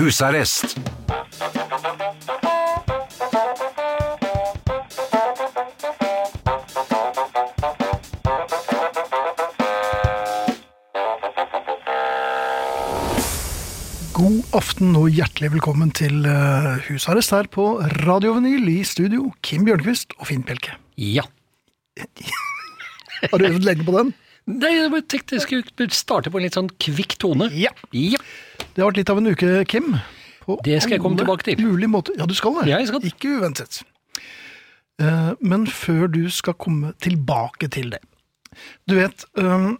Husarrest. God aften og hjertelig velkommen til eh, husarrest her på Radio Vinyl i studio. Kim Bjørnquist og Finn Bjelke. Ja. Har du øvd lenge på den? Nei, jeg tenkte jeg skulle starte på en litt sånn kvikk tone. Ja. Ja. Det har vært litt av en uke, Kim. Det skal jeg komme tilbake til. Mulig måte. Ja, du skal det. Ja, jeg skal. Ikke uventet. Eh, Men før du skal komme tilbake til det Du vet, eh,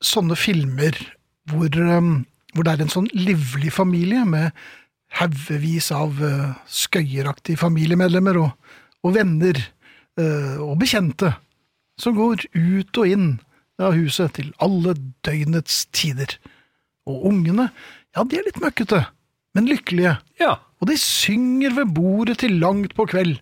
sånne filmer hvor, eh, hvor det er en sånn livlig familie med haugevis av skøyeraktige familiemedlemmer og, og venner og bekjente som går ut og inn av huset til alle døgnets tider. Og ungene, ja, de er litt møkkete, men lykkelige. ja. Og de synger ved bordet til langt på kveld.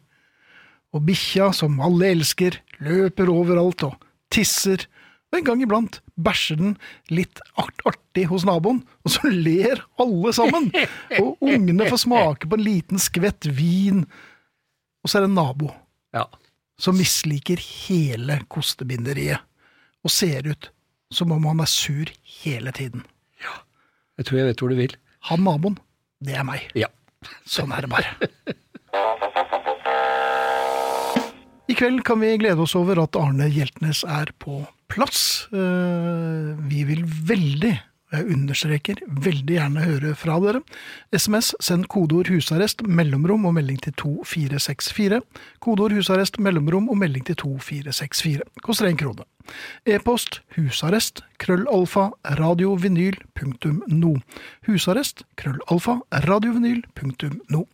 Og bikkja, som alle elsker, løper overalt og tisser. Og en gang iblant bæsjer den litt art artig hos naboen, og så ler alle sammen. Og ungene får smake på en liten skvett vin. Og så er det en nabo ja. som misliker hele kostebinderiet, og ser ut som om han er sur hele tiden. Jeg tror jeg vet hvor du vil. Han naboen, det er meg. Ja. Sånn er det bare. I kveld kan vi glede oss over at Arne Hjeltnes er på plass. Eh, Vi vil veldig, jeg understreker, veldig gjerne høre fra dere. SMS, send kodeord 'husarrest', mellomrom og melding til 2464. Kodeord 'husarrest', mellomrom og melding til 2464. Koster én krone. E-post husarrest, krøllalfa, radiovinyl.no. Husarrest, krøllalfa, radiovinyl.no.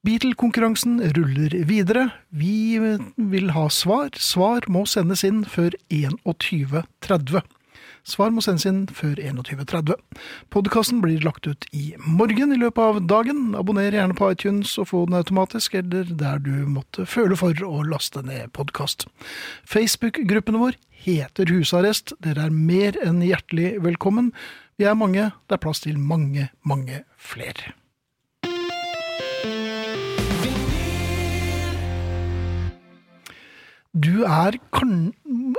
Beatle-konkurransen ruller videre. Vi vil ha svar. Svar må sendes inn før 21.30. Svar må sendes inn før 21.30. Podkasten blir lagt ut i morgen i løpet av dagen. Abonner gjerne på iTunes og få den automatisk, eller der du måtte føle for å laste ned podkast. Facebook-gruppen vår heter Husarrest. Dere er mer enn hjertelig velkommen. Vi er mange. Det er plass til mange, mange flere. Du er, kan,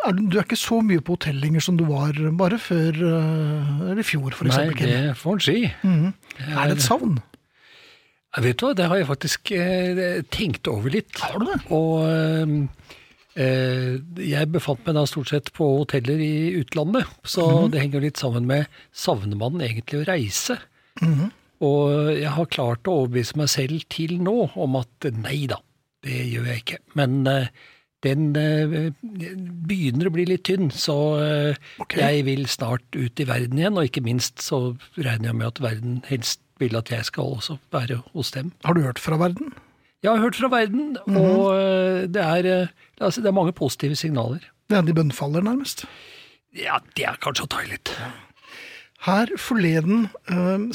er, du er ikke så mye på hotell lenger som du var bare før eh, eller i fjor, for Nei, det får en si. Er det et savn? Jeg vet du hva, det har jeg faktisk eh, tenkt over litt. Har du det? Og eh, eh, jeg befant meg da stort sett på hoteller i utlandet, så Mhm. det henger litt sammen med savner man egentlig å reise? Mhm. Og jeg har klart å overbevise meg selv til nå om at nei da, det gjør jeg ikke. Men eh, den eh, begynner å bli litt tynn, så eh, Ok. jeg vil snart ut i verden igjen. Og ikke minst så regner jeg med at verden helst vil at jeg skal også være hos dem. Har du hørt fra verden? Jeg har hørt fra verden, og eh, det er, altså, det er mange positive signaler. Ja, de bønnfaller nærmest. Ja, det er kanskje å ta i litt. Her forleden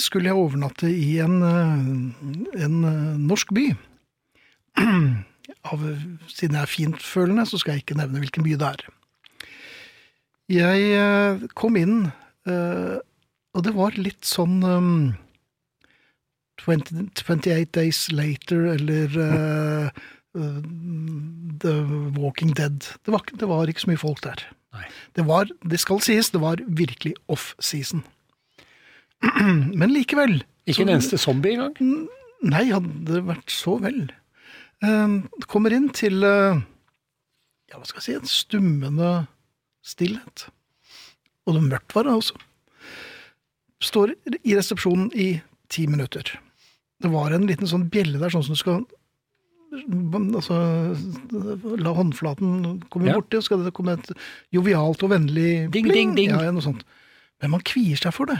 skulle jeg overnatte i en, en norsk by. Av, siden jeg er fintfølende, så skal jeg ikke nevne hvilken by det er. Jeg eh, kom inn, eh, og det var litt sånn um, 20, 28 Days Later eller eh, The Walking Dead. Det var, det var ikke så mye folk der. Det var, det skal sies, det var virkelig off-season. Men likevel. Ikke en eneste zombie engang? Nei, hadde det vært så vel. Eh, kommer inn til eh, ja, hva skal jeg si, en stummende stillhet. Og det mørkt var det også. Står i resepsjonen i ti minutter. Det var en liten sånn bjelle der, sånn som du skal altså, La håndflaten komme Ja. borti, og skal det komme et jovialt og vennlig Ding, pling. ding, ding. Ja, ja, noe sånt. Men man kvier seg for det.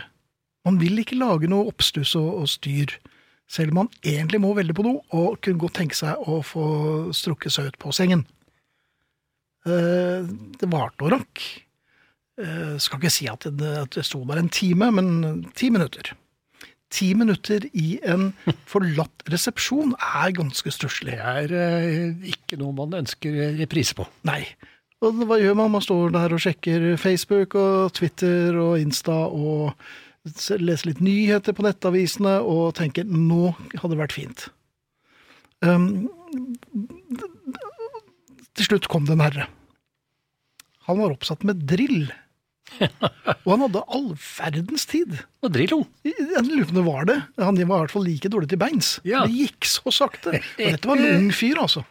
Man vil ikke lage noe oppstuss og, og styr. Selv om man egentlig må veldig på do, og kunne godt tenke seg å få strukket seg ut på sengen. Eh, det varte og rakk. Eh, skal ikke si at det, at det sto der en time, men ti minutter. Ti minutter i en forlatt resepsjon er ganske stusslig. Det er eh, ikke noe man ønsker reprise på. Nei. Og hva gjør man? Man står der og sjekker Facebook og Twitter og Insta og lese litt nyheter på nettavisene og tenke nå hadde det vært fint. Um, til slutt kom det en herre. Han var oppsatt med drill. Og han hadde all verdens tid. Og Drillo. Jeg lurer på om det var det. Han var i hvert fall like dårlig til beins. Ja. Det gikk så sakte. Og dette var en ung fyr, altså.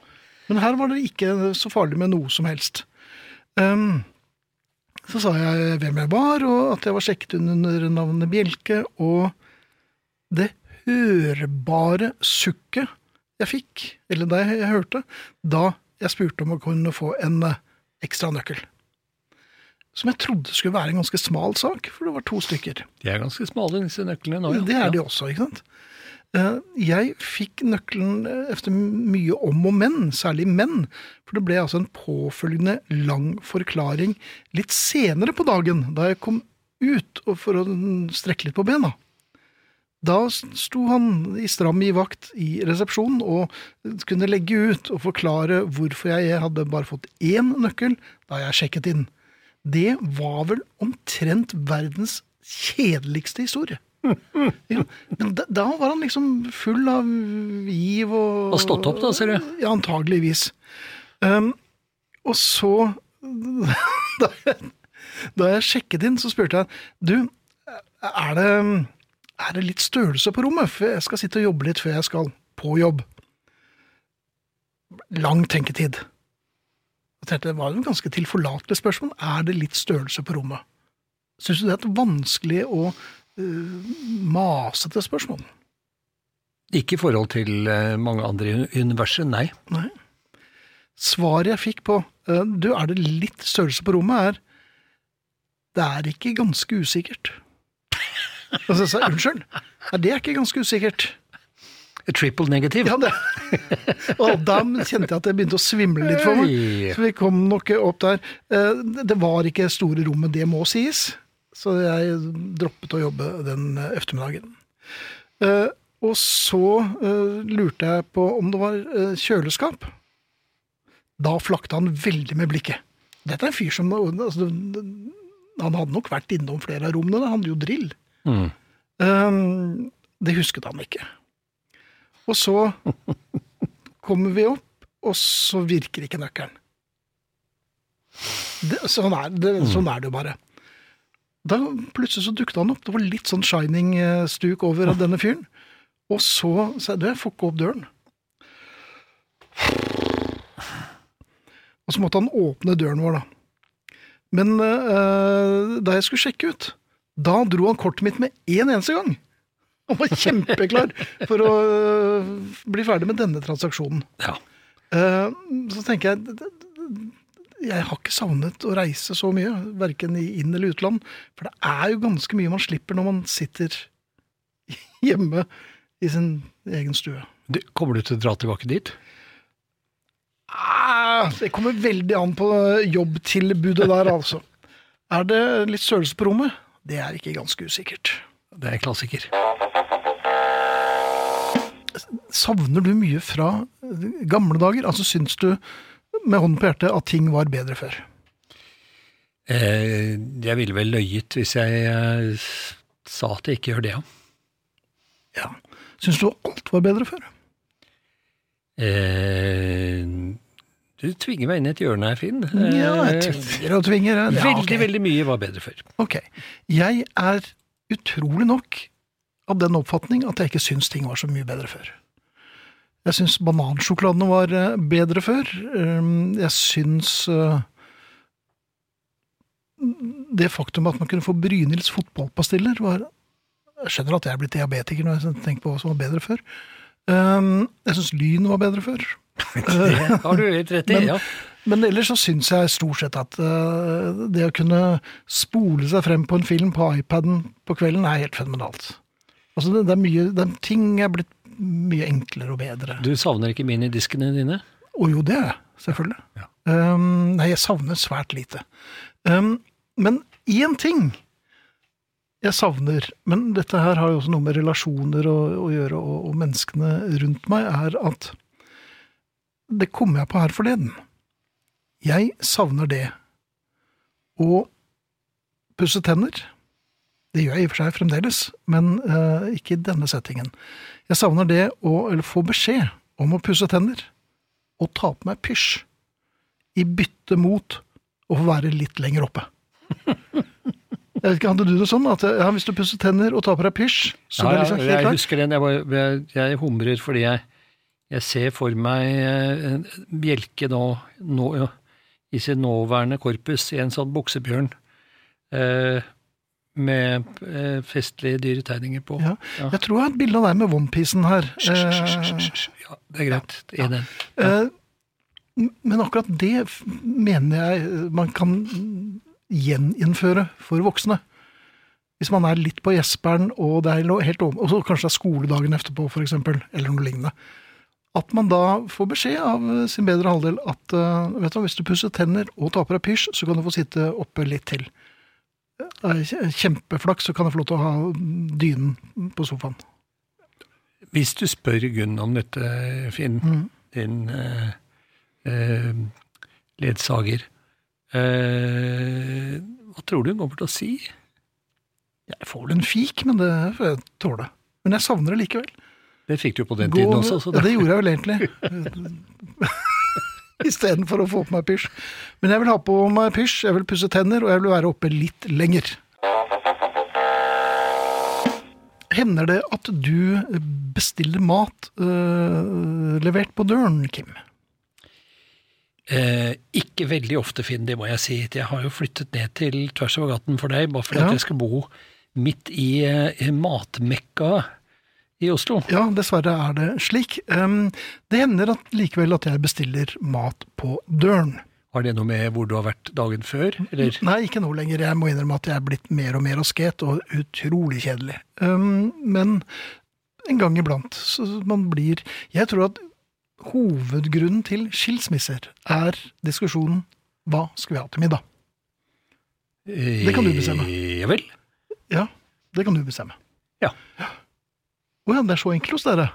Men her var det ikke så farlig med noe som helst. Um, så sa jeg hvem jeg var, og at jeg var sjekket under navnet Bjelke, og det hørbare sukket jeg fikk, eller det jeg hørte, da jeg spurte om å kunne få en eh, ekstra nøkkel. Som jeg trodde skulle være en ganske smal sak, for det var to stykker. De er ganske smale, disse nøklene nå. ja. Det er de også, ikke sant? Eh, Jeg fikk nøkkelen etter efter mye om og men, særlig menn, for det ble altså en påfølgende lang forklaring litt senere på dagen, da jeg kom ut for å strekke litt på bena. Da sto han i stram i vakt i resepsjonen og kunne legge ut og forklare hvorfor jeg hadde bare fått én nøkkel da jeg sjekket inn. Det var vel omtrent verdens kjedeligste historie. Ja, men da, da var han liksom full av giv og Og stått opp da, ser du. Ja, antageligvis. Um, og så da jeg, da jeg sjekket inn, så spurte jeg Du, er det, er det litt størrelse på rommet? For jeg skal sitte og jobbe litt før jeg skal på jobb. Lang tenketid. Jeg tenkte, Det var jo et ganske tilforlatelig spørsmål. Er det litt størrelse på rommet? Syns du det er vanskelig uh, masete spørsmål? Ikke i forhold til eh, mange andre i universet, nei. Nei. Svaret jeg fikk på eh, Du, er det litt størrelse på rommet? er Det er ikke ganske usikkert. Og så sa jeg unnskyld. Nei, det er ikke ganske usikkert. Triple negativ. Ja, det. Og da kjente jeg at det begynte å svimle litt for meg. Så vi kom nok opp der. Eh, Det var ikke store rommet, det må sies. Så jeg droppet å jobbe den ettermiddagen. eftermiddagen. Eh, Og så eh, lurte jeg på om det var eh, kjøleskap. Da flakte han veldig med blikket. Dette er en fyr som altså, Han hadde nok vært innom flere av rommene, han hadde jo drill. Mm. Ehm, det husket han ikke. Og så kommer vi opp, og så virker ikke nøkkelen. Det, sånn, er, det, sånn er det jo bare. Da plutselig så dukket han opp. Det var litt sånn shining-stuk over av denne fyren. Og så sa jeg du, jeg får ikke opp døren. Og så måtte han åpne døren vår, da. Men uh, da jeg skulle sjekke ut, da dro han kortet mitt med én eneste gang. Han var kjempeklar for å uh, bli ferdig med denne transaksjonen. Ja. Uh, Så tenker jeg Jeg har ikke savnet å reise så mye, verken i inn- eller utland. For det er jo ganske mye man slipper når man sitter hjemme i sin egen stue. Du, kommer du til å dra tilbake dit? Ah, Det kommer veldig an på jobbtilbudet der, altså. Er det litt størrelse på rommet? Det er ikke ganske usikkert. Det er en klassiker. Savner du mye fra gamle dager? Altså, Syns du med hånden på hjertet at ting var bedre før? Eh, jeg ville vel løyet hvis jeg eh, sa at jeg ikke gjør det, ja. Ja. Syns du alt var bedre før? Eh, du tvinger meg inn i et hjørne her, Finn. Eh, Ja, jeg tvinger og tvinger. Ja, veldig, okay. veldig mye var bedre før. Ok. Jeg er utrolig nok av den oppfatning at jeg ikke syns ting var så mye bedre før. Jeg syns banansjokoladene var eh, bedre før. Um, Jeg syns eh, det faktum at man kunne få Brynils fotballpastiller var Jeg skjønner at jeg er blitt diabetiker når jeg tenker på hva som var bedre før. Um, Jeg syns Lyn var bedre før. Det har du helt rett i. Men- ja. Men ellers så syns jeg stort sett at eh, det å kunne spole seg frem på en film på iPaden på kvelden er helt fenomenalt. Altså det, det er mye, det er, ting er blitt mye enklere og bedre. Du savner ikke minidiskene dine? Og jo, det er jeg, selvfølgelig. Ja. Um, nei, jeg savner svært lite. Um, men én ting jeg savner, men dette her har jo også noe med relasjoner å, å gjøre, og, og menneskene rundt meg, er at det kom jeg på her forleden. Jeg savner det å pusse tenner. Det gjør jeg i og for seg fremdeles, men uh, ikke i denne settingen. Jeg savner det å eller få beskjed om å pusse tenner og ta på meg pysj i bytte mot å få være litt lenger oppe. Jeg vet ikke, Hadde du det sånn at ja, hvis du pusser tenner og tar på deg pysj, så Ja, det liksom helt jeg klart? husker den. Jeg, jeg, jeg humrer fordi jeg, jeg ser for meg eh, en Bjelke nå, nå ja, i sin nåværende korpus i en sånn buksebjørn eh, med eh, festlige dyretegninger på. Ja. Ja. Jeg tror jeg har et bilde av deg med onepiecen her. Eh, Ja, det er greit. Det er den. Eh, Men akkurat det mener jeg eh, man kan gjeninnføre for voksne. Hvis man er litt på gjesperen, og det er helt over, og så kanskje det er skoledagen etterpå, eksempel, eller noe lignende. At man da får beskjed av sin bedre halvdel at vet du, hvis du pusser tenner og tar på deg pysj, så kan du få sitte oppe litt til. Kjempeflaks, så kan jeg få lov til å ha dynen på sofaen. Hvis du spør Gunn om dette, Finn, Mm. din eh, eh, ledsager, eh, hva tror du hun kommer til å si? Jeg får vel en fik, men det får jeg tåle. Men jeg savner det likevel. Det fikk du på den Gå- tiden også. Så ja, det, det gjorde jeg vel egentlig. Istedenfor å få på meg pysj. Men jeg vil ha på meg pysj, jeg vil pusse tenner, og jeg vil være oppe litt lenger. Hender det at du bestiller mat øh, levert på døren, Kim? eh, ikke veldig ofte, Finn, det må jeg si. Jeg har jo flyttet ned til tvers over gaten for deg, bare fordi Ja. at jeg skal bo midt i i matmekka i Oslo. Ja, dessverre er det slik. Det hender at likevel at jeg bestiller mat på døren. Har det noe med hvor du har vært dagen før, eller? Nei, ikke nå lenger. Jeg må innrømme at jeg er blitt mer og mer asket og utrolig kjedelig. Men en gang iblant. Så man blir Jeg tror at hovedgrunnen til skilsmisser er diskusjonen hva skal vi ha til middag? Det kan du bestemme. Eh, Ja vel. Ja, det kan du bestemme. Ja. Å ja, det er så enkelt hos dere.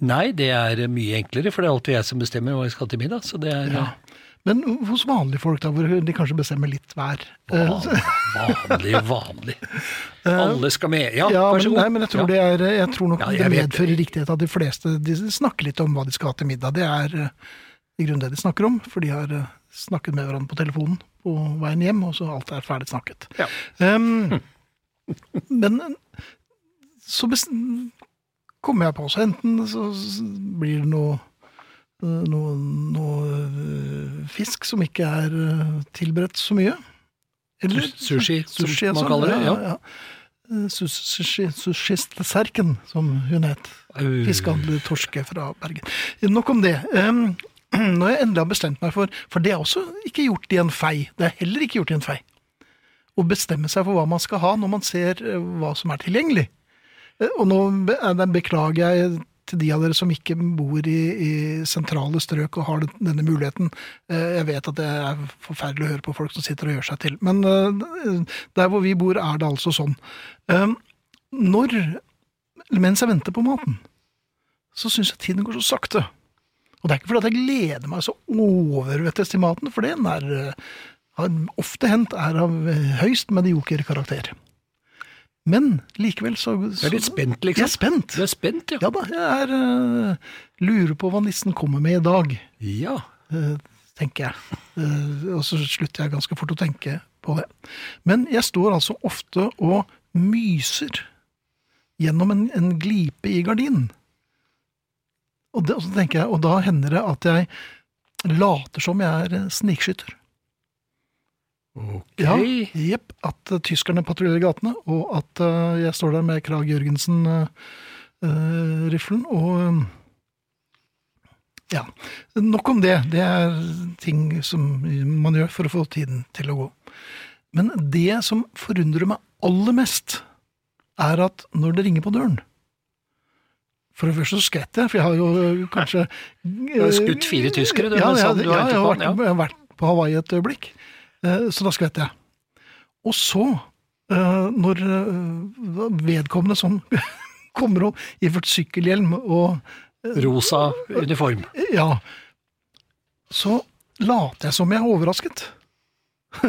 Nei, det er mye enklere, for det er alltid jeg som bestemmer hva jeg skal til middag. Så det er Ja. Men hos vanlige folk, da, hvor de kanskje bestemmer litt hver Eh, vanlig, vanlig. Alle skal med. Ja, Ja, vær men, så god. nei, men jeg tror, ja. det, er, jeg tror nok Ja, jeg det medfører riktighet at de fleste de snakker litt om hva de skal ha til middag. Det er eh, i grunnen det de snakker om, for de har eh, snakket med hverandre på telefonen på veien hjem, og så alt er ferdig snakket. Ja. Um, men så kommer jeg på, så enten så blir det noe eh, noe, noe eh, fisk som ikke er eh, tilberedt så mye. Eller Sushi, sushi man kaller det, ja. ja. Sus- Sushi, Sushist-serken, som hun het. Fiskehandler Torske fra Bergen. Nok om det. Når jeg endelig har bestemt meg for For det er også ikke gjort i en fei. Det er heller ikke gjort i en fei. Å bestemme seg for hva man skal ha når man ser hva som er tilgjengelig. Eh, Og nå eh, beklager jeg til de av dere som ikke bor i, i sentrale strøk og har denne muligheten. Eh, Jeg vet at det er forferdelig å høre på folk som sitter og gjør seg til. Men der hvor vi bor, er det altså sånn. Når Mens jeg venter på maten, så syns jeg tiden går så sakte. Og det er ikke fordi jeg gleder meg så overvettes til maten, for eh, har ofte hendt er av høyst medioker karakter. Men likevel så, så Jeg er litt spent, Jeg liksom? er spent. Du er spent, ja. Ja da, jeg er uh, lurer på hva nissen kommer med i dag, Ja. uh, tenker jeg. Uh, og så slutter jeg ganske fort å tenke på det. Men jeg står altså ofte og myser gjennom en, en glipe i gardinen. Og, det, og så tenker jeg, og da hender det at jeg later som jeg er eh, snikskytter. Ok. Ja, jepp. At eh, tyskerne patruljerer gatene, og at eh, jeg står der med Krag Jørgensen-riflen, og eh, ja. Nok om det. Det er ting som man gjør for å få tiden til å gå. Men det som forundrer meg aller mest, er at når det ringer på døren For det første så skvetter jeg, for jeg har jo kanskje Du har skutt fire tyskere, du, ja, ja, ja, jeg, har vært, jeg har vært på Hawaii et øyeblikk, så da skvetter jeg. Og så, eh, når eh, vedkommende som kommer opp iført sykkelhjelm og Rosa uniform. ja, så later jeg som jeg er overrasket.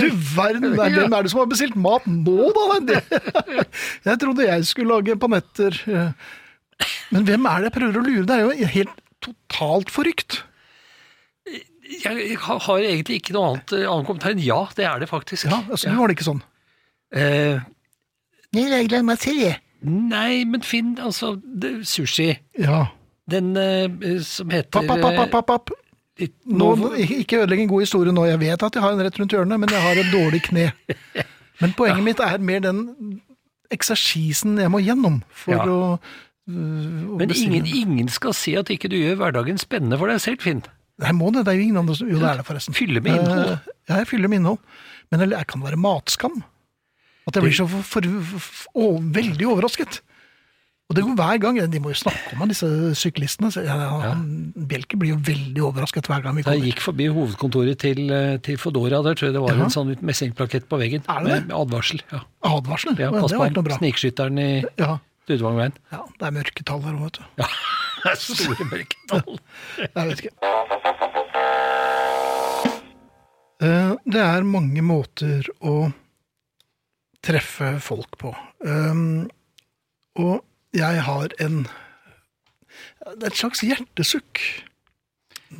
Du verden, er, Ja. hvem er det som har bestilt mat nå, da? Jeg trodde jeg skulle lage panetter. Men hvem er det jeg prøver å lure? Det er jo helt totalt forrykt. Jeg har har egentlig ikke noe annet eh, annen kommentar enn ja, det er det faktisk. Ja, altså, Nå var det ikke sånn. Eh, Jeg gleder meg til det. nei, men finn altså det, sushi. Ja. Den eh, som heter Papp, papp, papp, papp, papp. eh, Nå, Novo- ikke ødelegg en god historie nå. Jeg vet at jeg har en rett rundt hjørnet, men jeg har et dårlig kne. Men poenget mitt er mer den eksersisen jeg må gjennom for Ja. å, øh, å Men bestille. ingen, ingen skal si at ikke du gjør hverdagen spennende for deg selv, Finn. Nei, må det. Det er jo ingen andre som Jo, det er det, forresten. Fylle med innhold. Eh, ja, jeg fyller med innhold. Men det jeg kan være matskam. At jeg blir så for, for, for, veldig overrasket. Og det går hver gang. De må jo snakke om disse syklistene. Så ja. han, Bjelke blir jo veldig overrasket hver gang vi Da jeg gikk forbi hovedkontoret til, eh, til Fodora, der tror jeg det var ja. en sånn messingplakett på veggen Er det med, advarsel. Ja, Advarsel? ja Pass det på noe bra. snikskytteren i Ja, Dudvangveien. ja, det er mørketall her òg, vet du. Ja, det er store mørketall. Jeg vet ikke. Eh, Det er mange måter å treffe folk på. Um, Og jeg har en Det er et slags hjertesukk.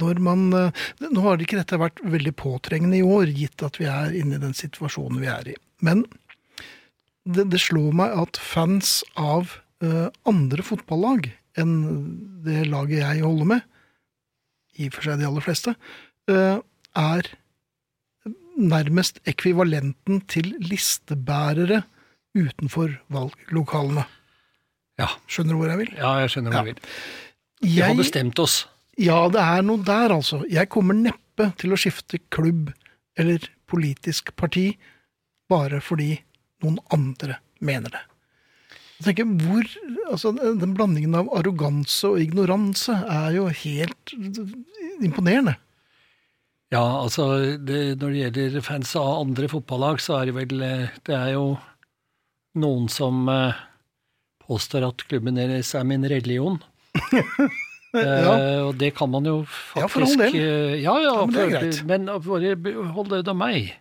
Når man eh, Nå har ikke dette vært veldig påtrengende i år, gitt at vi er inne i den situasjonen vi er i. Men det, det slår meg at fans av eh, andre fotballag enn det laget jeg holder med, i og for seg de aller fleste, eh, er nærmest ekvivalenten til listebærere utenfor valglokalene. Ja. Skjønner du hvor jeg vil? ja, jeg skjønner hvor Ja. du vil. Vi har bestemt oss. ja, det er noe der, altså. Jeg kommer neppe til å skifte klubb eller politisk parti bare fordi noen andre mener det. Jeg tenker, hvor, altså, Den blandingen av arroganse og ignoranse er jo helt imponerende. Ja, altså det, når det gjelder fans av andre fotballag, så er det vel eh, Det er jo noen som eh, påstår at klubben deres er min religion. Eh, og det kan man jo faktisk Ja, for all del. eh, Ja, ja, Ja, men det er greit. men bare hold det av meg.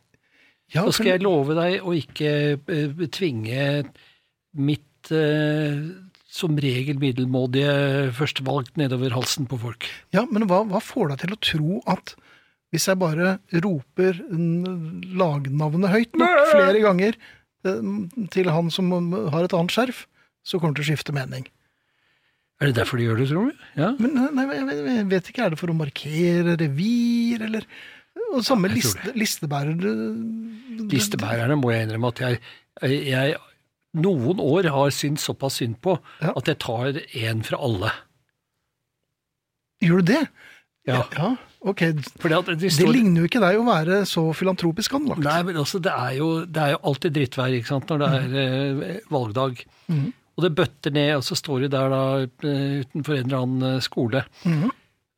Ja, Så skal jeg love deg å ikke tvinge mitt eh, som regel middelmådige førstevalg nedover halsen på folk. Ja, men hva, hva får deg til å tro at hvis jeg bare roper lagnavnet høyt nok flere ganger eh, til han som har et annet skjerf, så kommer det til å skifte mening? Er det derfor de gjør det, tror du? Ja. Men eh, nei, jeg vet- ikke, er det for å markere revir, eller Og samme ja, liste, listebærer Listebærerne må jeg innrømme at jeg, jeg noen år har syntes såpass synd på Ja. at jeg tar en fra alle. Gjør du det? Ja. ja ok. Fordi at de Det ligner jo ikke deg å være så filantropisk anlagt. Nei, men altså, det er jo, det er jo alltid drittvær ikke sant, når det er eh, valgdag. Mhm. Og det bøtter ned, og så står de der da eh, utenfor en eller annen eh, skole Mhm.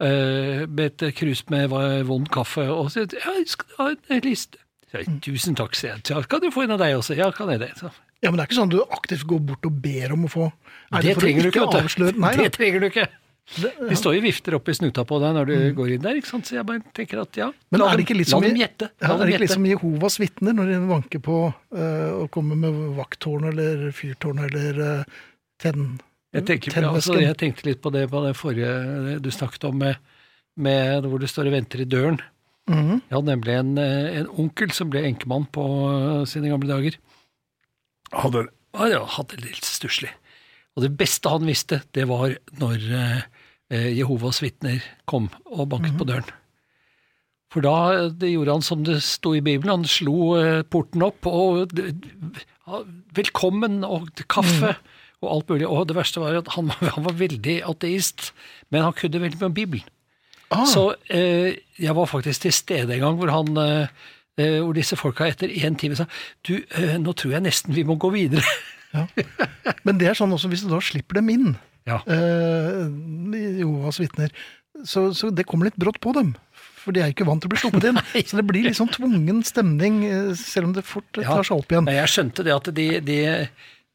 eh, med et krus med vond kaffe, og sier ja, skal du ha en liste? Så Mm. jeg, Tusen takk, sier jeg. Ja, kan du få en av deg også? Ja, kan jeg det? Så. Ja, Men det er ikke sånn at du aktivt går bort og ber om å få Er Det, for å ikke, avsløre Nei da. Det trenger du ikke. De står jo vifter opp i snuta på deg når du går inn der, ikke sant? så jeg bare tenker at ja, Mm. Men la er det ikke litt la som dem gjette. Ja, er det ikke litt liksom Jehovas vitner når de vanker på uh, og kommer med vakttårn eller fyrtårn eller uh, tenn... Jeg tenker, altså, jeg tenkte litt på det på det forrige du snakket om, med, med hvor du står og venter i døren. Mhm. Jeg hadde nemlig en, eh, en onkel som ble enkemann på eh, sine gamle dager. Hadde, ja, hadde det litt stusslig. Og det beste han visste, det var når eh, eh, Jehovas vitner kom og banket på døren. For da det gjorde han som det sto i Bibelen, han slo eh, porten opp og Velkommen og kaffe og alt mulig. Og det verste var at han, var- han var veldig ateist, men han kunne veldig mye om Bibelen. Ah, Så eh, jeg var faktisk til stede en gang hvor han eh, hvor disse folka etter én time sa du, nå tror jeg nesten vi må gå videre. ja. Men det er sånn også hvis du da slipper dem inn, Ja. eh, Jehovas vitner, så, så det kommer litt brått på dem. For de er jo ikke vant til å bli sluppet inn. så det blir litt sånn tvungen stemning, eh, selv om det fort eh, Ja. tar seg opp igjen. Nei, Jeg skjønte det at de, de,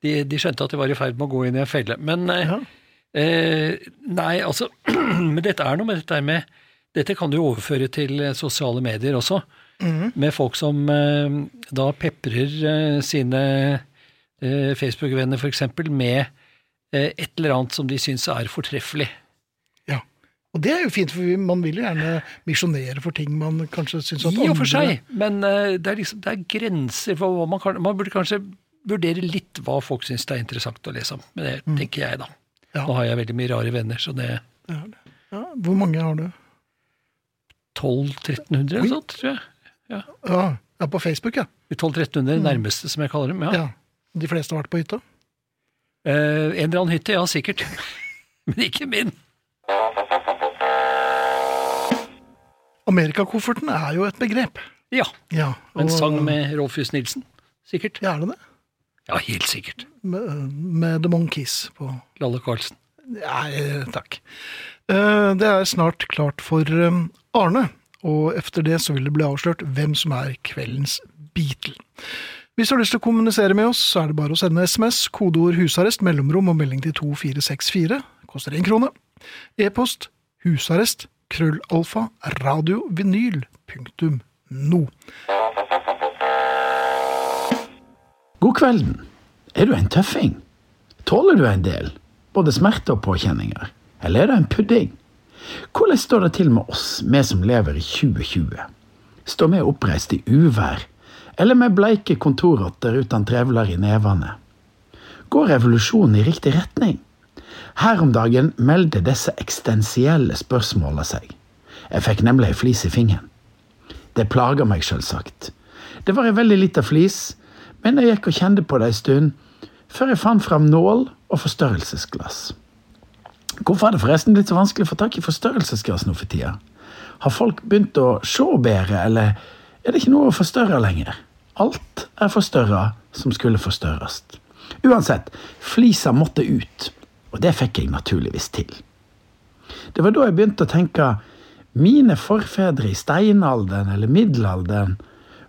de, de skjønte at de var i ferd med å gå inn i en felle. Men eh, Ja. eh, nei, altså Men dette er noe med dette med Dette kan du jo overføre til eh, sosiale medier også. med folk som da peprer sine Facebook-venner f.eks. med eh, et eller annet som de syns er fortreffelig. Ja. Og det er jo fint, for man vil jo gjerne misjonere for ting man kanskje syns at I og for seg, men eh, det er, liksom, det er grenser for hva man kan Man burde kanskje vurdere litt hva folk syns det er interessant å lese om. Men det tenker jeg, da. Ja. Nå har jeg veldig mye rare venner, så det det. Ja, hvor mange har du? 1200-1300 eller sånt, tror jeg. Ja, ja på Facebook, ja. De 1200-1300 nærmeste, som jeg kaller dem. ja. De fleste har vært på hytta? Eh, en eller annen hytte, ja, sikkert. Men ikke min. Amerikakofferten er jo et begrep. Ja. Ja, En sang med Rolfus Nilsen. Sikkert. Ja, er det det? Ja, helt sikkert. Med, med The Monkees på Lalle Karlsen. Nei, takk. Eh, Det er snart klart for eh, Arne, og efter det så vil det bli avslørt hvem som er kveldens Beatle. Hvis du har lyst til å kommunisere med oss, så er det bare å sende SMS, kodeord 'husarrest', mellomrom og melding til 2464. Koster én krone. E-post husarrest krøllalfa radiovinyl punktum no. God kvelden. Er du en tøffing? Tåler du en del, både smerte og påkjenninger? Eller er du en pudding? Hvordan står det til med oss, vi som lever i 2020? Står vi oppreist i uvær, eller med bleike kontorrotter uten trevler i nevene? Går revolusjonen i riktig retning? Her om dagen meldte disse eksistensielle spørsmåla seg. Jeg fikk nemlig ei flis i fingeren. Det plaga meg selvsagt. Det var ei veldig lita flis, men jeg gikk og kjente på det ei stund, før jeg fant fram nål og forstørrelsesglass. Hvorfor er det forresten blitt så vanskelig å få tak i forstørrelsesglass nå for tida? Har folk begynt å se bedre, eller er det ikke noe å forstørre lenger? Alt er forstørra som skulle forstørres. Uansett, flisa måtte ut, og det fikk jeg naturligvis til. Det var da jeg begynte å tenke mine forfedre i steinalderen eller middelalderen,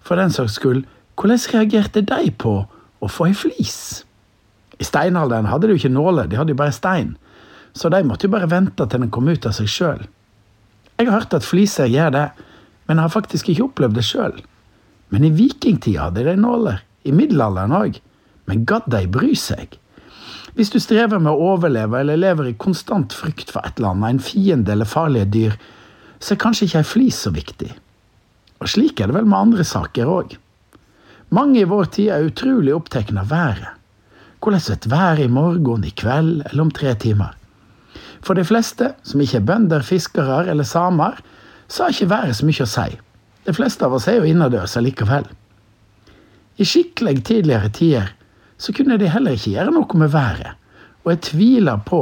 for den saks skyld, hvordan reagerte de på å få ei flis? I steinalderen hadde de jo ikke nåler, de hadde jo bare stein, så de måtte jo bare vente til den kom ut av seg sjøl. Jeg har hørt at fliser gjør det, men har faktisk ikke opplevd det sjøl. Men i vikingtida hadde de nåler, i middelalderen òg, men gadd de bry seg? Hvis du strever med å overleve eller lever i konstant frykt for et eller annet, en fiende eller farlige dyr, så er kanskje ikke ei flis så viktig. Og slik er det vel med andre saker òg. Mange i vår tid er utrolig opptatt av været. Hvordan et vær i morgen, i kveld eller om tre timer? For de fleste, som ikke er bønder, fiskere eller samer, så har ikke været så mye å si. De fleste av oss er jo innendørs allikevel. I skikkelig tidligere tider så kunne de heller ikke gjøre noe med været, og jeg tviler på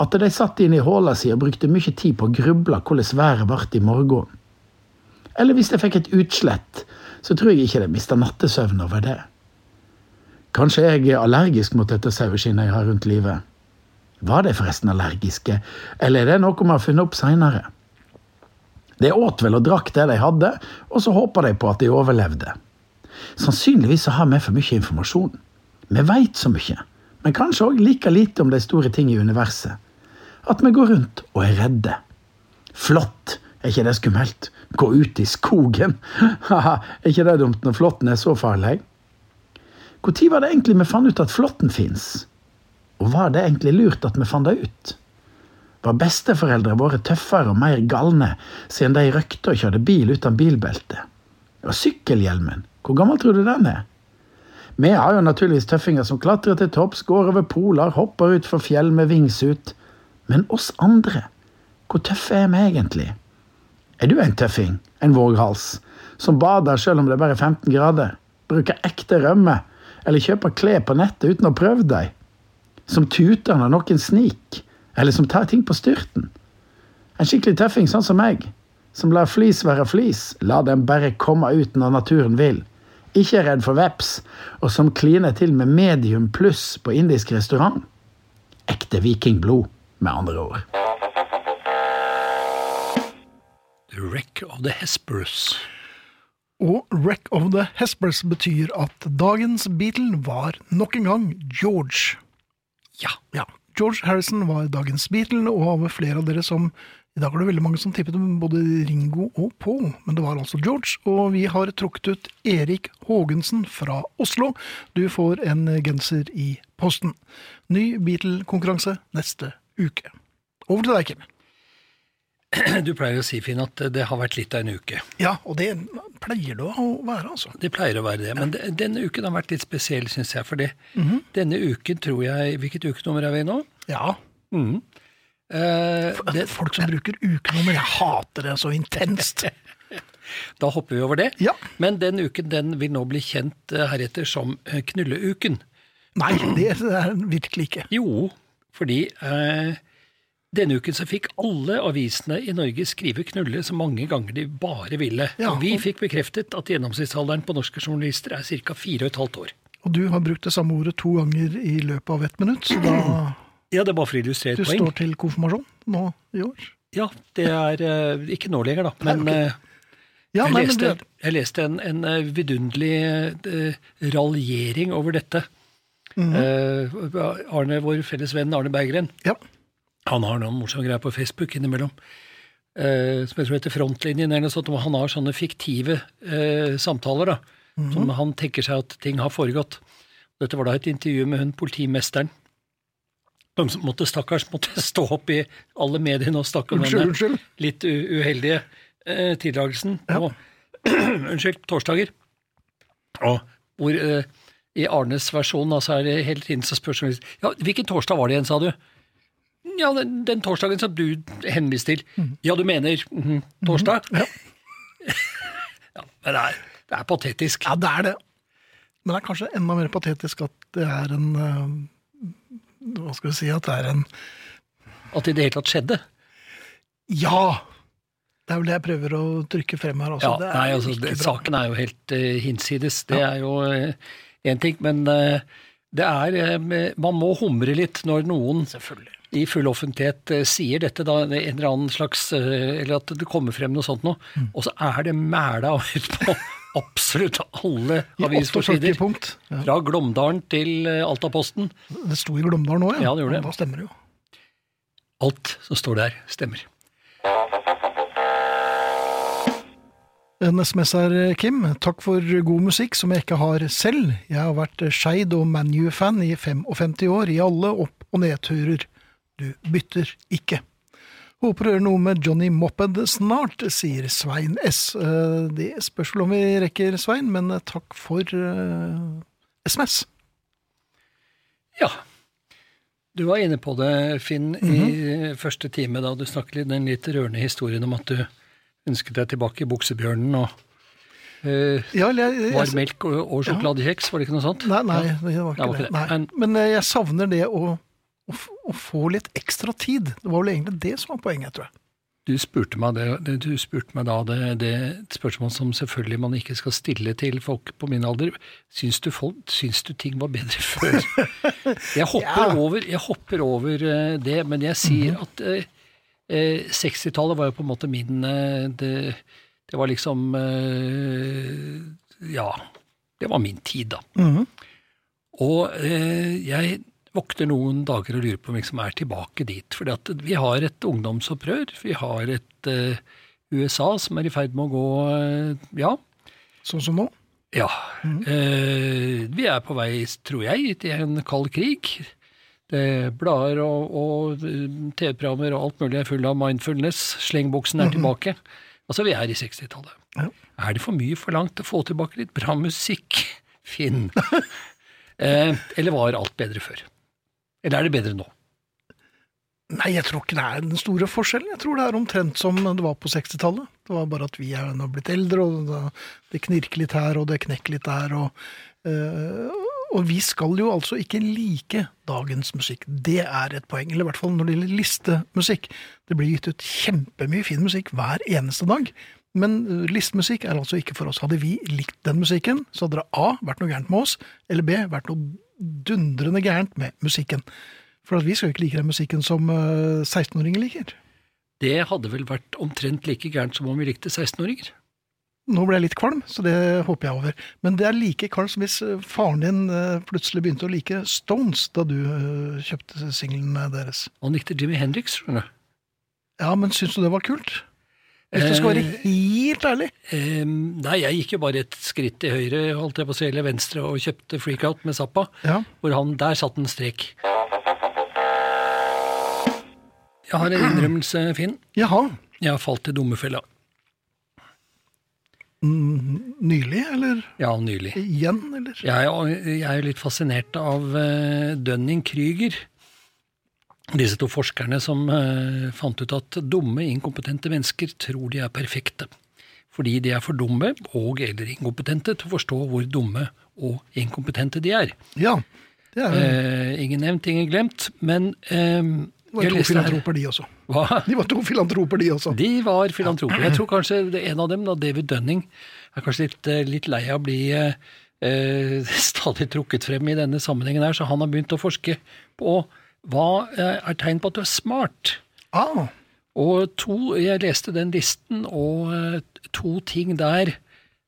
at de satt inn i håla si og brukte mye tid på å gruble hvordan været ble i morgen. Eller hvis de fikk et utslett, så tror jeg ikke de mista nattesøvn over det. Kanskje jeg er allergisk mot dette saueskinnet jeg har rundt livet. Var de forresten allergiske, eller er det noe vi har funnet opp seinere? De åt vel og drakk det de hadde, og så håpa de på at de overlevde. Sannsynligvis har vi for mye informasjon. Vi veit så mye, men kanskje òg like lite om de store ting i universet. At vi går rundt og er redde. Flått, er ikke det skummelt? Gå ut i skogen? Haha, er ikke det dumt når flåtten er så farlig? Når var det egentlig vi fant ut at flåtten fins? Og var det egentlig lurt at vi fant det ut? Var besteforeldre våre tøffere og mer galne siden de røkte og kjørte bil uten bilbelte? Og sykkelhjelmen, hvor gammel tror du den er? Vi har jo naturligvis tøffinger som klatrer til topps, går over poler, hopper utfor fjell med vingsut. Men oss andre, hvor tøffe er vi egentlig? Er du en tøffing, en våghals, som bader selv om det er bare 15 grader, bruker ekte rømme, eller kjøper klær på nettet uten å prøve deg? Som tuter når noen snik, eller som tar ting på styrten? En skikkelig tøffing sånn som meg, som lar flis være flis, la den bare komme ut når naturen vil. Ikke er redd for veps, og som kliner til med medium pluss på indisk restaurant. Ekte vikingblod, med andre ord. The Wreck of the Hesperus. Og Wreck of the Hesperus betyr at dagens Beatle var nok en gang George. Ja. Ja, George Harrison var dagens Beatle, og av flere av dere som I dag var det veldig mange som tippet om både Ringo og Paul, men det var altså George. Og vi har trukket ut Erik Haagensen fra Oslo. Du får en genser i posten. Ny Beatle-konkurranse neste uke. Over til deg, Kim. Du pleier å si, Finn, at det har vært litt av en uke. Ja, og det pleier det å være, altså. Det pleier å være det. Men ja. denne uken har vært litt spesiell, syns jeg. For det. denne uken tror jeg Hvilket ukenummer er vi i nå? Ja. Mhm. Eh, det, Folk som bruker ukenummer, jeg hater det så intenst. da hopper vi over det. Ja. Men den uken den vil nå bli kjent eh, heretter som eh, Knulleuken. Nei, det er den virkelig ikke. Jo, fordi eh, denne uken så fikk alle avisene i Norge skrive knulle så mange ganger de bare ville. Ja, og vi fikk bekreftet at gjennomsnittsalderen på norske journalister er ca. fire og et halvt år. Og du har brukt det samme ordet to ganger i løpet av ett minutt, så da Ja, det er bare for å illustrere du et poeng. står til konfirmasjon nå i år. Ja, det er uh, ikke nå lenger, da. Men Nei, eh, Ja, jeg, nei, men leste, det, jeg leste en, en eh, vidunderlig uh, raljering over dette. Eh, Arne, vår felles venn Arne Berggren, ja. Han har noen morsomme greier på Facebook innimellom. eh, som jeg tror heter Frontlinjen, eller noe sånt, han har sånne fiktive eh, samtaler. da, Mhm. Som han tenker seg at ting har foregått. Dette var da et intervju med hun politimesteren. De som måtte, stakkars måtte stå opp i alle mediene og snakke om Unnskyld, denne unnskyld. litt uheldige eh, tildragelsen Ja. unnskyld, torsdager. Og hvor eh, i Arnes versjon altså er det hele tiden så spørs ja, Hvilken torsdag var det igjen, sa du? Ja, den, den torsdagen som du henviste til. Ja, du mener mhm, torsdag? Ja. Ja, men det er, det er patetisk. ja, det er det. Men det er kanskje enda mer patetisk at det er en eh, Hva skal vi si At det er en At det i det hele tatt skjedde. Ja! Det er vel det jeg prøver å trykke frem her. også. Ja, det er nei, altså, det. Saken er jo helt uh, hinsides. Det er jo én ting, men uh, det er eh, Man må humre litt når noen Selvfølgelig. I full offentlighet eh, sier dette, da, en eller annen slags eh, Eller at det kommer frem noe sånt noe, Mm. og så er det mæla ut på absolutt alle I 48 avisforsider. Ja. Fra Glåmdalen til eh, Altaposten. Det sto i Glåmdalen òg, Ja, det gjorde det. Da stemmer det jo. Alt som står der, stemmer. En SMS her, Kim. Takk for god musikk som jeg ikke har selv. Jeg har vært Skeid og ManU-fan i 55 år, i alle opp- og nedturer. Du bytter ikke. Håper å gjøre noe med Johnny Moped snart, sier Svein S. Eh, Det spørs vel om vi rekker, Svein, men eh, takk for eh, SMS. Ja. Du var inne på det, Finn, Mhm. i første time da du snakket den litt rørende historien om at du ønsket deg tilbake i buksebjørnen og Uh, Ja, jeg, jeg, var melk og, og sjokoladekjeks, var det ikke noe sånt? Nei, nei, det var Det var ikke ikke det. det. Men- eh, jeg savner det å, å, å få litt ekstra tid. Det var vel egentlig det som var poenget, tror jeg. Du spurte meg, det, det, du spurte meg da det, det spørsmål som selvfølgelig man ikke skal stille til folk på min alder. Syns du, folk, syns du ting var bedre før? Jeg hopper Ja. over, jeg hopper over eh, det, men jeg sier at eh, eh, 60-tallet var jo på en måte min eh, det, det var liksom eh, Ja, det var min tid, da. Mhm. Og eh, jeg våkner noen dager og lurer på om vi liksom er tilbake dit. For vi har et ungdomsopprør. Vi har et uh, USA som er i ferd med å gå uh, Ja. Sånn som nå. ja. Eh, vi er på vei, tror jeg, til en kald krig. Det Blader og, og eh, TV-programmer og alt mulig er full av mindfulness. Slengbuksen er tilbake. Altså, vi er i 60-tallet. Ja. Er det for mye forlangt å få tilbake litt bra musikk, Finn? eh, eller var alt bedre før? Eller er det bedre nå? Nei, jeg tror ikke det er den store forskjellen. Jeg tror det er omtrent som det var på 60-tallet. Det var bare at vi er nå blitt eldre, og det knirker litt her, og det knekker litt der. Og, øh, og vi skal jo altså ikke like dagens musikk. Det er et poeng. Eller i hvert fall når det gjelder listemusikk. Det blir gitt ut kjempemye fin musikk hver eneste dag. Men øh, listemusikk er altså ikke for oss. Hadde vi likt den musikken, så hadde det A vært noe gærent med oss, eller B vært noe dundrende gærent med musikken. For at vi skal jo ikke like den musikken som øh, 16-åringer liker. Det hadde vel vært omtrent like gærent som om vi likte 16-åringer? nå ble jeg litt kvalm, så det håper jeg over. Men det er like kvalmt som hvis eh, faren din eh, plutselig begynte å like Stones da du eh, kjøpte singlene deres. Han likte Jimmy Hendrix, skjønner du. Ja, men syns du det var kult? Hvis du skal være helt ærlig. Eh, nei, jeg gikk jo bare et skritt til høyre, holdt jeg på å si, eller venstre, og kjøpte Freakout med Zappa. Ja. Hvor han, der satt en strek. Jeg har en innrømmelse, Finn. Jaha. Jeg har falt i dummefella. Mm, Nylig, eller Ja, nylig. igjen, eller? Jeg er, jo- jeg er litt fascinert av uh, Dunning-Krüger. Disse to forskerne som eh, fant ut at dumme, inkompetente mennesker tror de er perfekte. Fordi de er for dumme og eller inkompetente til å forstå hvor dumme og inkompetente de er. Ja. Det er, Eh, ingen nevnt, ingen glemt. Men eh, det var to filantroper, de også. Hva? De var to filantroper, de også. De var filantroper. Jeg tror kanskje det- en av dem, da, David Dunning, er kanskje litt, eh, litt lei av å bli eh, eh, stadig trukket frem i denne sammenhengen her, så han har begynt å forske på hva eh, er tegn på at du er smart. Ah, Og to, jeg leste den listen, og eh, to ting der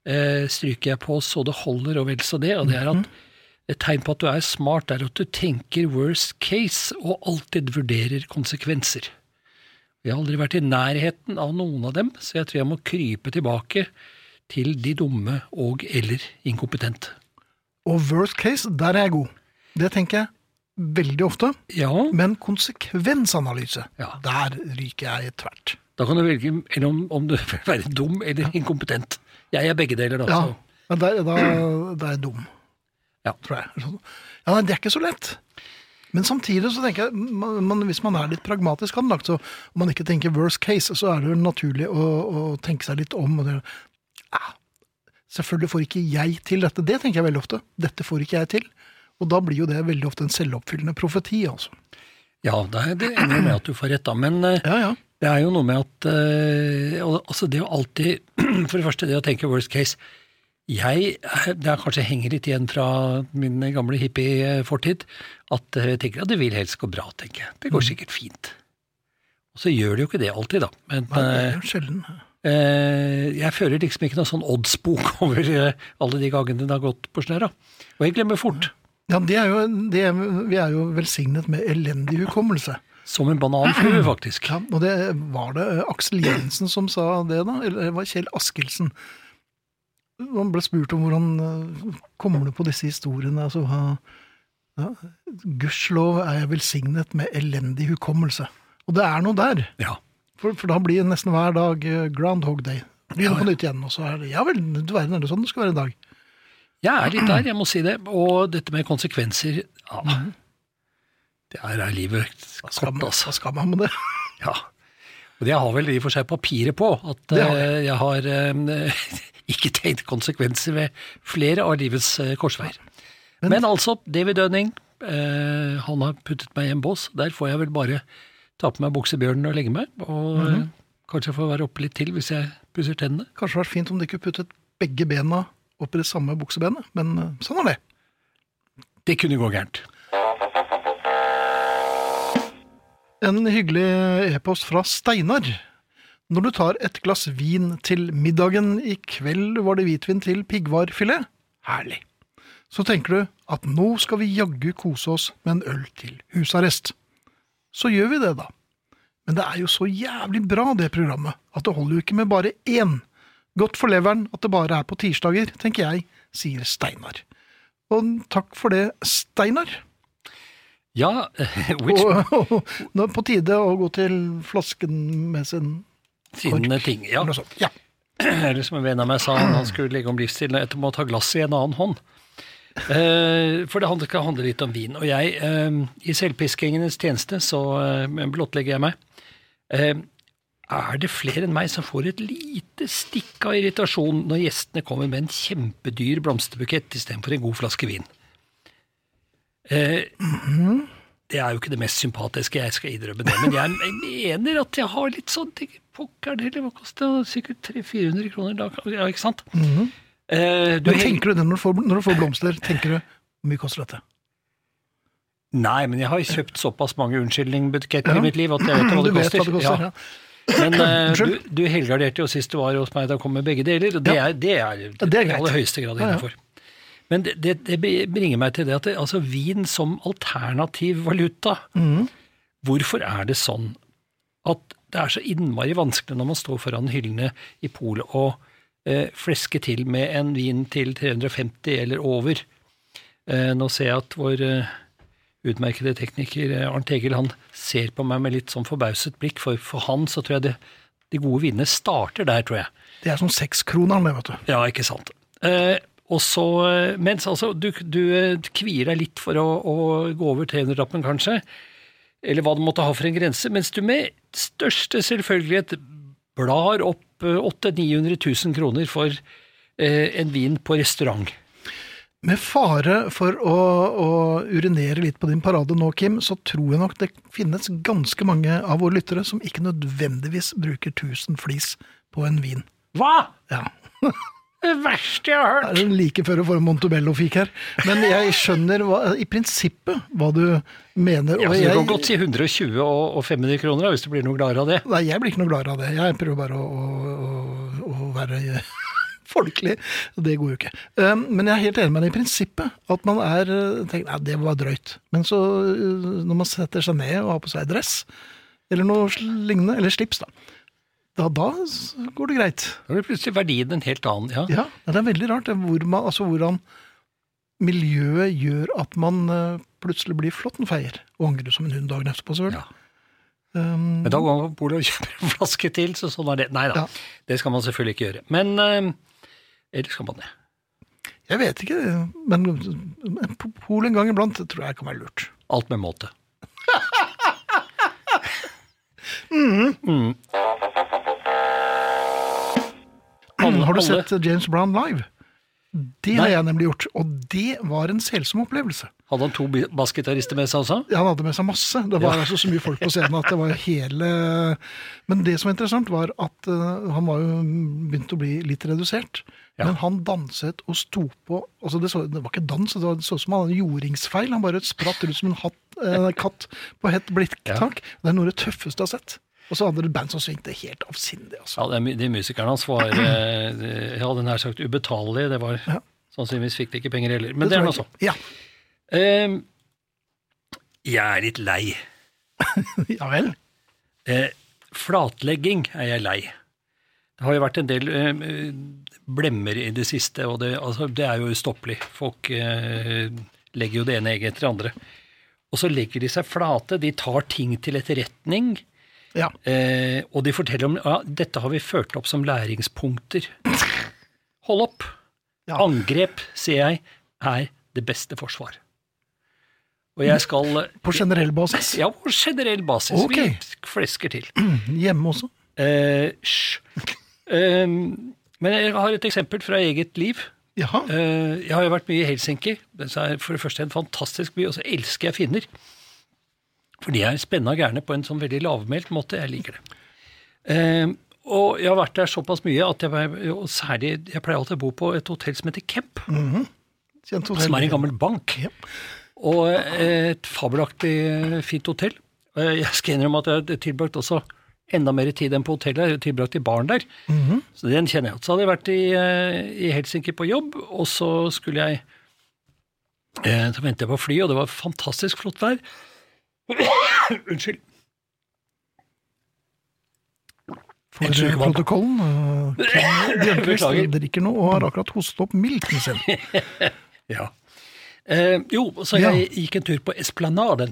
eh, stryker jeg på så det holder, og vel så det. Og det er at et tegn på at du er smart, er at du tenker worst case, og alltid vurderer konsekvenser. Jeg har aldri vært i nærheten av noen av dem, så jeg tror jeg må krype tilbake til de dumme og eller inkompetente. og worst case, der er jeg god. Det tenker jeg veldig ofte. Ja, Men konsekvensanalyse, Ja. der ryker jeg tvert. da kan du velge om, om du vil være dum eller inkompetent. Jeg er begge deler, da. Ja, så- men der, da, da er jeg dum, Ja. tror jeg. Ja, nei, Det er ikke så lett. Men samtidig så tenker jeg, man, man, hvis man er litt pragmatisk anlagt, så om man ikke tenker worst case, så er det jo naturlig å, å tenke seg litt om. Og det, ah, selvfølgelig får ikke jeg til dette. Det tenker jeg veldig ofte. Dette får ikke jeg til. Og da blir jo det veldig ofte en selvoppfyllende profeti, altså. Ja, det er det enig med at du får rett, da. Men eh, Ja, ja. det er jo noe med at eh, al- Altså, det å alltid For det første, det å tenke worst case. Jeg eh, Det er kanskje henger litt igjen fra min gamle hippie-fortid. At jeg tenker at det vil helst gå bra, tenker jeg. Det går sikkert fint. Og så gjør det jo ikke det alltid, da. Men Nei, det er jo sjelden. jeg fører liksom ikke noe sånn oddsbok over alle de gangene det har gått på snørra. Og jeg glemmer fort. Ja, det er jo, det er, vi er jo velsignet med elendig hukommelse. Som en bananflue, faktisk. Ja, og det var det eh, Aksel Jensen som sa det, da? Eller det var Kjell Askildsen? Han ble spurt om hvordan eh, kommer du på disse historiene. Altså, ja, Gudskjelov er jeg velsignet med elendig hukommelse. Og det er noe der. Ja. For, for da blir nesten hver dag eh, Groundhog Day. Begynner Ja, ja. på nytt igjen, og så er det Ja vel, du verden, er det sånn det skal være en dag? Jeg er litt der, jeg må si det. Og dette med konsekvenser ja, Det er, er livet kort, altså. hva skal man med det? Ja. Og det har vel i og for seg papiret på, at Det har eh, jeg har eh, ikke tenkt konsekvenser ved flere av livets eh, korsveier. Men- Men, altså, David Dunning, eh, han har puttet meg i en bås. Der får jeg vel bare ta på meg buksebjørnen og legge meg. Og mm -hmm. kanskje få være oppe litt til hvis jeg pusser tennene. Kanskje vært fint om de ikke puttet begge bena opp i det samme buksebenet, men eh, sånn er det. Det kunne gå gærent. En hyggelig e-post fra Steinar. Når du tar et glass vin til middagen i kveld, var det hvitvin til piggvarfilet? Herlig. Så tenker du at nå skal vi jaggu kose oss med en øl til husarrest. Så gjør vi det, da. Men det er jo så jævlig bra, det programmet, at det holder jo ikke med bare én. Godt for leveren at det bare er på tirsdager, tenker jeg, sier Steinar. Og takk for det, Steinar. Ja, which Og, og nå er det på tide å gå til flasken med sin sine ting. Ja. Sånt. Ja. Eller som en venn av meg sa, han skulle legge om livsstilen etter å ta glasset i en annen hånd. Eh, for det handler- skal handle litt om vin. Og jeg, eh, i selvpiskingenes tjeneste, så eh, blottlegger jeg meg. Er det flere enn meg som får et lite stikk av irritasjon når gjestene kommer med en kjempedyr blomsterbukett istedenfor en god flaske vin? Eh, det er jo ikke det mest sympatiske, jeg skal innrømme det, men jeg, mener at jeg har litt sånn ting, Pokker det, koster det? Sikkert 300-400 kroner da, ja, ikke sant? eh, du. Men tenker du det når du, får, når du får blomster? Tenker du hvor mye koster dette? Nei, men jeg har kjøpt såpass mange unnskyldningbuketter Ja. i mitt liv at jeg vet hva det koster. hva det koster, ja. Men uh, du, du helgarderte jo sist du var hos meg, da kom med begge deler, og det Ja. er, det er, det, det er i aller høyeste grad innenfor. Men det, det, det bringer meg til det at altså, vin som alternativ valuta, mm. hvorfor er det sånn at det er så innmari vanskelig når man står foran hyllene i polet og eh, fleske til med en vin til 350 eller over? Eh, nå ser jeg at vår eh, utmerkede tekniker eh, Arnt Egil han ser på meg med litt sånn forbauset blikk, for for han så tror jeg det, de gode vinene starter der, tror jeg. Det er som sekskroneren, det, vet du. Ja, ikke sant. Eh, og så, eh, mens altså, du, du eh, kvier deg litt for å, å gå over 300-lappen, kanskje, eller hva du måtte ha for en grense, mens du med største selvfølgelighet blar opp eh, 800 000-900 000 kroner for eh, en vin på restaurant. Med fare for å, å urinere litt på din parade nå, Kim, så tror jeg nok det finnes ganske mange av våre lyttere som ikke nødvendigvis bruker 1000 flis på en vin. Hva?! Ja. Det verste jeg har hørt! Det er like før du får en Montebello fikk her. Men jeg skjønner hva, i prinsippet hva du mener. Ja, så Du jeg, kan godt si 120 og og 500 kroner, hvis du blir noe gladere av det. Nei, jeg blir ikke noe gladere av det. Jeg prøver bare å, å, å, å være folkelig. Det går jo ikke. Um, Men jeg er helt enig med deg i prinsippet. At man er uh, tenker, nei, det var drøyt. Men så, uh, når man setter seg ned og har på seg dress, eller noe lignende, eller slips, da, da, da går det greit. Da blir plutselig verdien en helt annen. Ja. Ja, det er veldig rart hvor man, altså hvordan miljøet gjør at man uh, plutselig blir flåttenfeier og angrer som en hund dagen etterpå, selvfølgelig. Ja. Um, Men da går man på polet og kjøper en flaske til, så sånn er det. Nei da, Ja. det skal man selvfølgelig ikke gjøre. Men eh, Eller skal man det? Jeg vet ikke, men en pol en gang iblant tror jeg kan være lurt. Alt med måte. Alle- Har du sett James Brown live? Det har jeg nemlig gjort, og det var en selsom opplevelse. Hadde han to bassgitarister med seg også? Ja, Han hadde med seg masse. Det var Ja. altså så mye folk på scenen at det var hele Men det som var interessant, var at eh, han var jo begynt å bli litt redusert. Ja. Men han danset og sto på altså det, så, det var ikke dans, det, var, det så ut som han hadde jordingsfeil. Han bare spratt ut som en hatt, eh, katt på hett blikktak. Det er noe av det tøffeste jeg har sett. Og så hadde det band som svingte helt avsindig. Altså. Ja, det er De musikerne hans var eh, jeg hadde nær sagt ubetalelige. Det var Ja. Sannsynligvis fikk de ikke penger heller. Men det, er tror nå så. Ja. Um, jeg er litt lei. ja vel. Eh, flatlegging er jeg lei. Det har jo vært en del eh, blemmer i det siste, og det, altså, det er jo ustoppelig. Folk eh, legger jo det ene egget etter det andre. Og så legger de seg flate, de tar ting til etterretning, Ja. eh, og de forteller om ja, dette har vi ført opp som læringspunkter. Hold opp! Ja. Angrep, sier jeg, er det beste forsvar. Og jeg skal På generell basis. Ja, på generell basis. Okay. Vi flesker til. Hjemme også. Eh, Eh, men jeg har et eksempel fra eget liv. Jaha. Eh, jeg har jo vært mye i Helsinki. Det er for det første en fantastisk by, og så elsker jeg finner. For de er og gærne på en sånn veldig lavmælt måte. Jeg liker det. Eh, og jeg har vært der såpass mye at jeg, og særlig, jeg pleier alltid å bo på et hotell som heter Kemp, Mm -hmm. som er en gammel bank. Yep. Og eh, et fabelaktig eh, fint hotell. Jeg skal innrømme at jeg tilbrakt også enda mer tid enn på hotellet. Jeg tilbrakte tilbrakt i baren der. Så den kjenner jeg. Så hadde jeg vært i, eh, i Helsinki på jobb, og så skulle jeg eh, Så ventet jeg på fly, og det var fantastisk flott vær. Unnskyld. For eh, protokollen. Ken Bjørnquist drikker nå og har akkurat hostet opp milten sin. Ja. Eh, jo, så Ja. jeg gikk en tur på Esplanaden,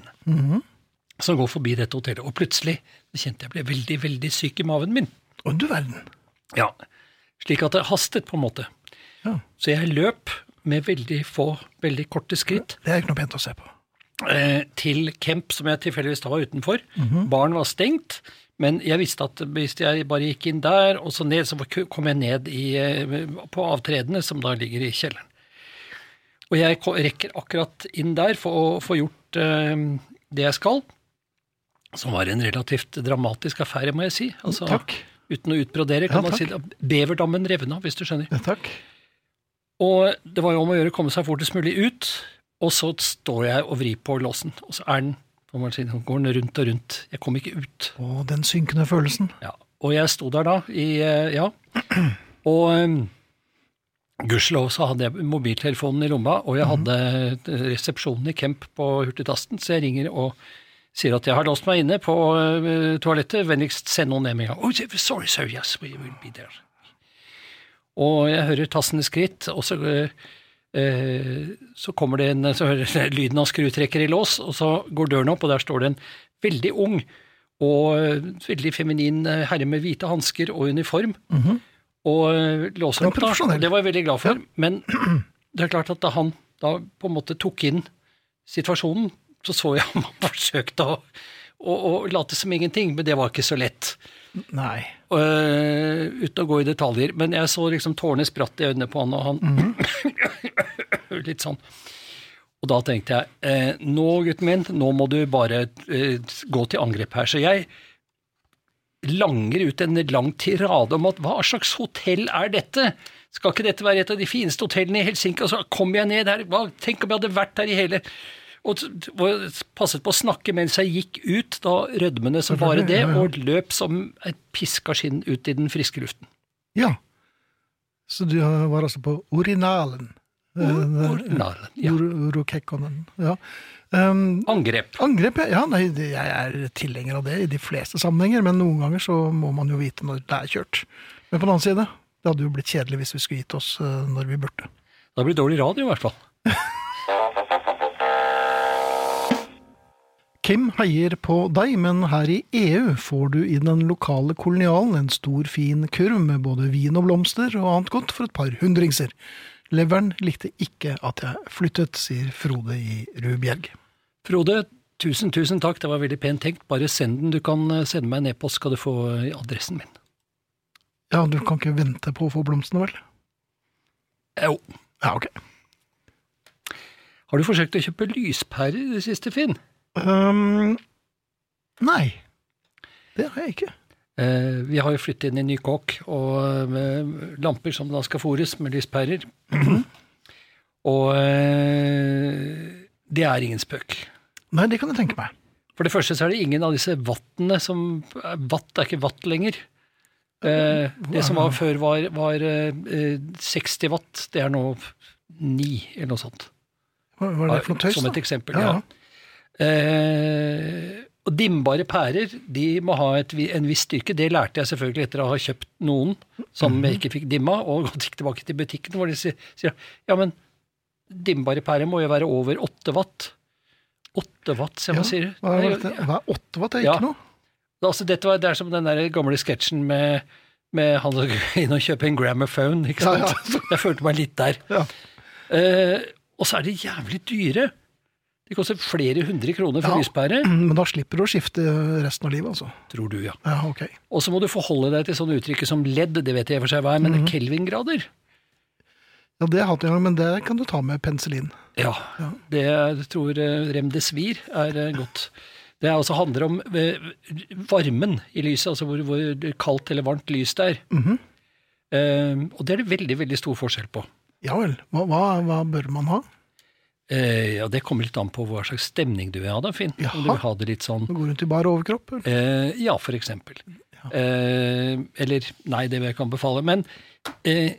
som går forbi dette hotellet, og plutselig kjente jeg ble veldig, veldig syk i maven min. Å, du verden. Ja, slik at det hastet på en måte. Ja. Så jeg løp med veldig få, veldig korte skritt Det er ikke noe pent å se på. eh, til Kemp, som jeg tilfeldigvis da var utenfor. Baren var stengt, men jeg visste at hvis jeg bare gikk inn der, og så ned, så kom jeg ned i, eh, på avtredene, som da ligger i kjelleren. Og jeg rekker akkurat inn der for å få gjort eh, det jeg skal, som var en relativt dramatisk affære, må jeg si. Altså, Takk. Uten å utbrodere, Ja, kan man si det. Beverdammen revna, hvis du skjønner. Ja, takk. Og det var jo om å gjøre å komme seg fortest mulig ut, og så står jeg og vrir på låsen, og så er den på maskinen. si, går den rundt og rundt. Jeg kom ikke ut. Å, den synkende følelsen. Ja. Og jeg sto der da, i eh, Ja. Og um, gudskjelov så hadde jeg mobiltelefonen i lomma, og jeg hadde eh, resepsjonen i Kemp på hurtigtasten, så jeg ringer og sier at jeg har låst meg inne på uh, toalettet. Vennligst send noen ned med en gang. Oh, sorry, sir, yes, we will be there. Og jeg hører tassende skritt, og så, uh, så kommer det en Så hører jeg lyden av skrutrekker i lås, og så går døren opp, og der står det en veldig ung og veldig feminin herre med hvite hansker og uniform. Og eh, låser Ja, opp, da. og Det var jeg veldig glad for. Men det er klart at da han da på en måte tok inn situasjonen, så så jeg man forsøkte å, å, å late som ingenting, men det var ikke så lett. Nei. Uh, uten å gå i detaljer. Men jeg så liksom tårene spratt i øynene på han, og han Litt sånn. Og da tenkte jeg eh, nå, gutten min, nå må du bare eh, gå til angrep her. Så jeg langer ut en lang tirade om at hva slags hotell er dette? Skal ikke dette være et av de fineste hotellene i Helsinki? Og så kom jeg ned her, hva, tenk om jeg hadde vært der i hele og og passet på å snakke mens jeg gikk ut, da rødmende som bare det, og løp som et piska skinn ut i den friske luften. Ja. Så du var altså på urinalen? Urinalen, ja. Urokekkonen. Ja. Um, Angrep. angrep, ja. ja nei, jeg er tilhenger av det i de fleste sammenhenger, men noen ganger så må man jo vite når det er kjørt. Men på den annen side, det hadde jo blitt kjedelig hvis vi skulle gitt oss eh, når vi burde. Det hadde blitt dårlig radio, i hvert fall. Kim heier på deg, men her i EU får du i den lokale kolonialen en stor, fin kurv med både vin og blomster og annet godt for et par hundringser. Leveren likte ikke at jeg flyttet, sier Frode i Rubjerg. Frode, tusen, tusen takk, det var veldig pent tenkt. Bare send den. Du kan eh, sende meg en e-post, skal du få adressen min. Ja, du kan ikke vente på å få blomstene, vel? Jo. Ja, ok. Har du forsøkt å kjøpe lyspærer i det siste, Finn? Um, nei, det har jeg ikke. Eh, vi har jo flyttet inn i ny kåk, og eh, med lamper som da skal fôres med lyspærer. og eh, det er ingen spøk. Nei, det kan jeg tenke meg. For det første så er det ingen av disse vattene som Vatt er ikke vatt lenger. Eh, det som var før var, var eh, 60 watt, det er nå 9, eller noe sånt. Hva hva er det for noe tøys, Som et eksempel, Ja. ja. Eh, og dimbare pærer de må ha et, en viss styrke. Det lærte jeg selvfølgelig etter å ha kjøpt noen som Mhm. jeg ikke fikk dimma, og gikk tilbake til butikken hvor de sier, ja, men dimbare pærer må jo være over 8 watt. 8 watt, som Ja, man sier. Hva er. Hva er åtte watt? Det er Ja. ikke noe. Altså, var, det er som den der gamle sketsjen med, med han som går inn og kjøper en Grammophone. Ikke Ja, ja. Jeg følte meg litt der. Ja. Eh, og så er de jævlig dyre. De koster flere hundre kroner for Ja. lyspære. Men da slipper du å skifte resten av livet, altså. Tror du, ja. Ja, ok. Og så må du forholde deg til sånne uttrykk som ledd, det vet jeg for seg hva er, men Mhm. kelvingrader Ja, det har jeg men det kan du ta med penicillin. Ja, Ja. det jeg tror eh, remdesivir er eh, godt. Det altså handler om eh, varmen i lyset, altså hvor, hvor kaldt eller varmt lys det er. Mhm. Eh, og det er det veldig, veldig stor forskjell på. Ja vel. Hva, hva, hva bør man ha? Eh, ja, Det kommer litt an på hva slags stemning du vil ha, da, Finn. Om du Jaha. vil ha det litt sånn Går rundt i bar overkropp? eh, Ja, for eksempel. Eh, eller Nei, det vil jeg ikke anbefale. Men eh,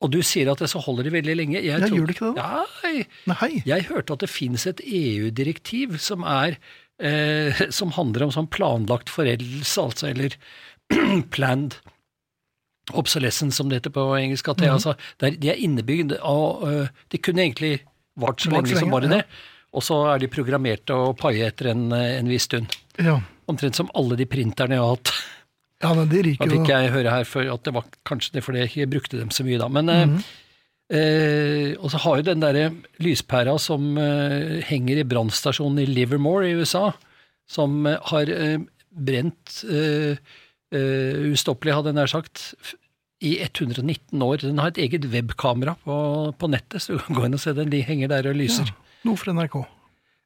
Og du sier at det så holder det veldig lenge. Jeg Ja, tror- gjør det ikke det Ja, jeg, Nei. jeg hørte at det finnes et EU-direktiv som er eh, som handler om sånn planlagt foreldelse, altså, eller planned obsolescence, som det heter på engelsk. At det, Mhm. altså, det er, de er innebygd, og øh, de kunne egentlig vart så lenge som bare det. Og så er de programmert til å paie etter en, en viss stund. Ja. Omtrent som alle de printerne jeg har hatt. ja, men de Da fikk jeg høre her før at det var kanskje det fordi jeg ikke brukte dem så mye da. Men, mm -hmm. eh, og så har jo den derre lyspæra som eh, henger i brannstasjonen i Livermore i USA, som eh, har eh, brent eh, ustoppelig, hadde jeg nær sagt, i 119 år. Den har et eget webkamera på, på nettet, så du kan gå inn og se den. De henger der og lyser. noe for NRK.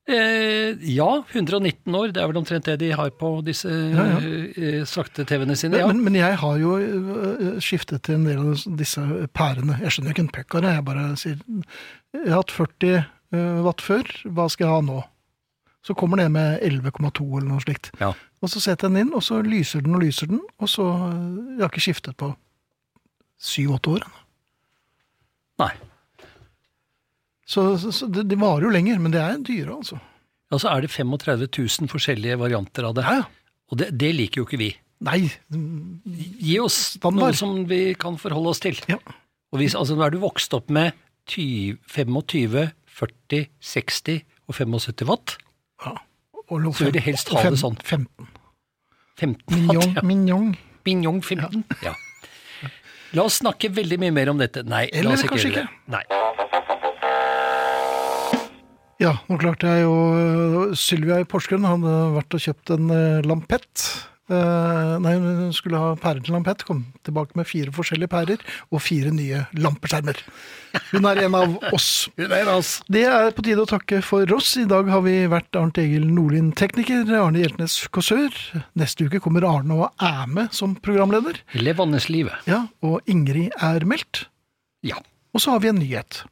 Eh, ja, 119 år. Det er vel omtrent det de har på disse Ja, ja. eh, sakte TV-ene sine. Men, Ja. men, men jeg har jo øh, skiftet til en del av disse pærene. Jeg skjønner ikke en puck av det. Jeg bare sier Jeg har hatt 40 øh, watt før. Hva skal jeg ha nå? Så kommer det med 11,2 eller noe slikt. Ja. Og så setter jeg den inn, og så lyser den og lyser den, og så Jeg har ikke skiftet på syv-åtte år. Nei. Så, så, så det, det varer jo lenger, men det er dyre, altså. Ja, så er det 35 000 forskjellige varianter av det. Ja, ja. Og det, det liker jo ikke vi. Nei. Gi oss Standard. noe som vi kan forholde oss til. Ja. Og hvis, altså, nå er du vokst opp med 20, 25, 40, 60 og 75 watt. ja. Og lov, Så vil de helst ha det sånn. 15. 15 Mignon. watt. Ja. Mignon. Mignon 15. Ja. La oss snakke veldig mye mer om dette. Nei, Eller la oss ikke gjøre det. Nei. Ja, nå klarte jeg jo Sylvia i Porsgrunn hadde vært og kjøpt en øh, lampett. Eh, nei, hun skulle ha pærer til lampett. Kom tilbake med fire forskjellige pærer og fire nye lampeskjermer. Hun er en av oss. Det er på tide å takke for oss. I dag har vi vært Arnt Egil Nordlien tekniker, Arne Hjeltnes kåsør. Neste uke kommer Arne og er med som programleder. Levende livet. Ja, og Ingrid er meldt. Ja. Og så har vi en nyhet.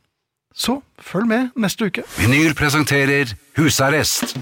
Så følg med neste uke. Vinyl presenterer Husarrest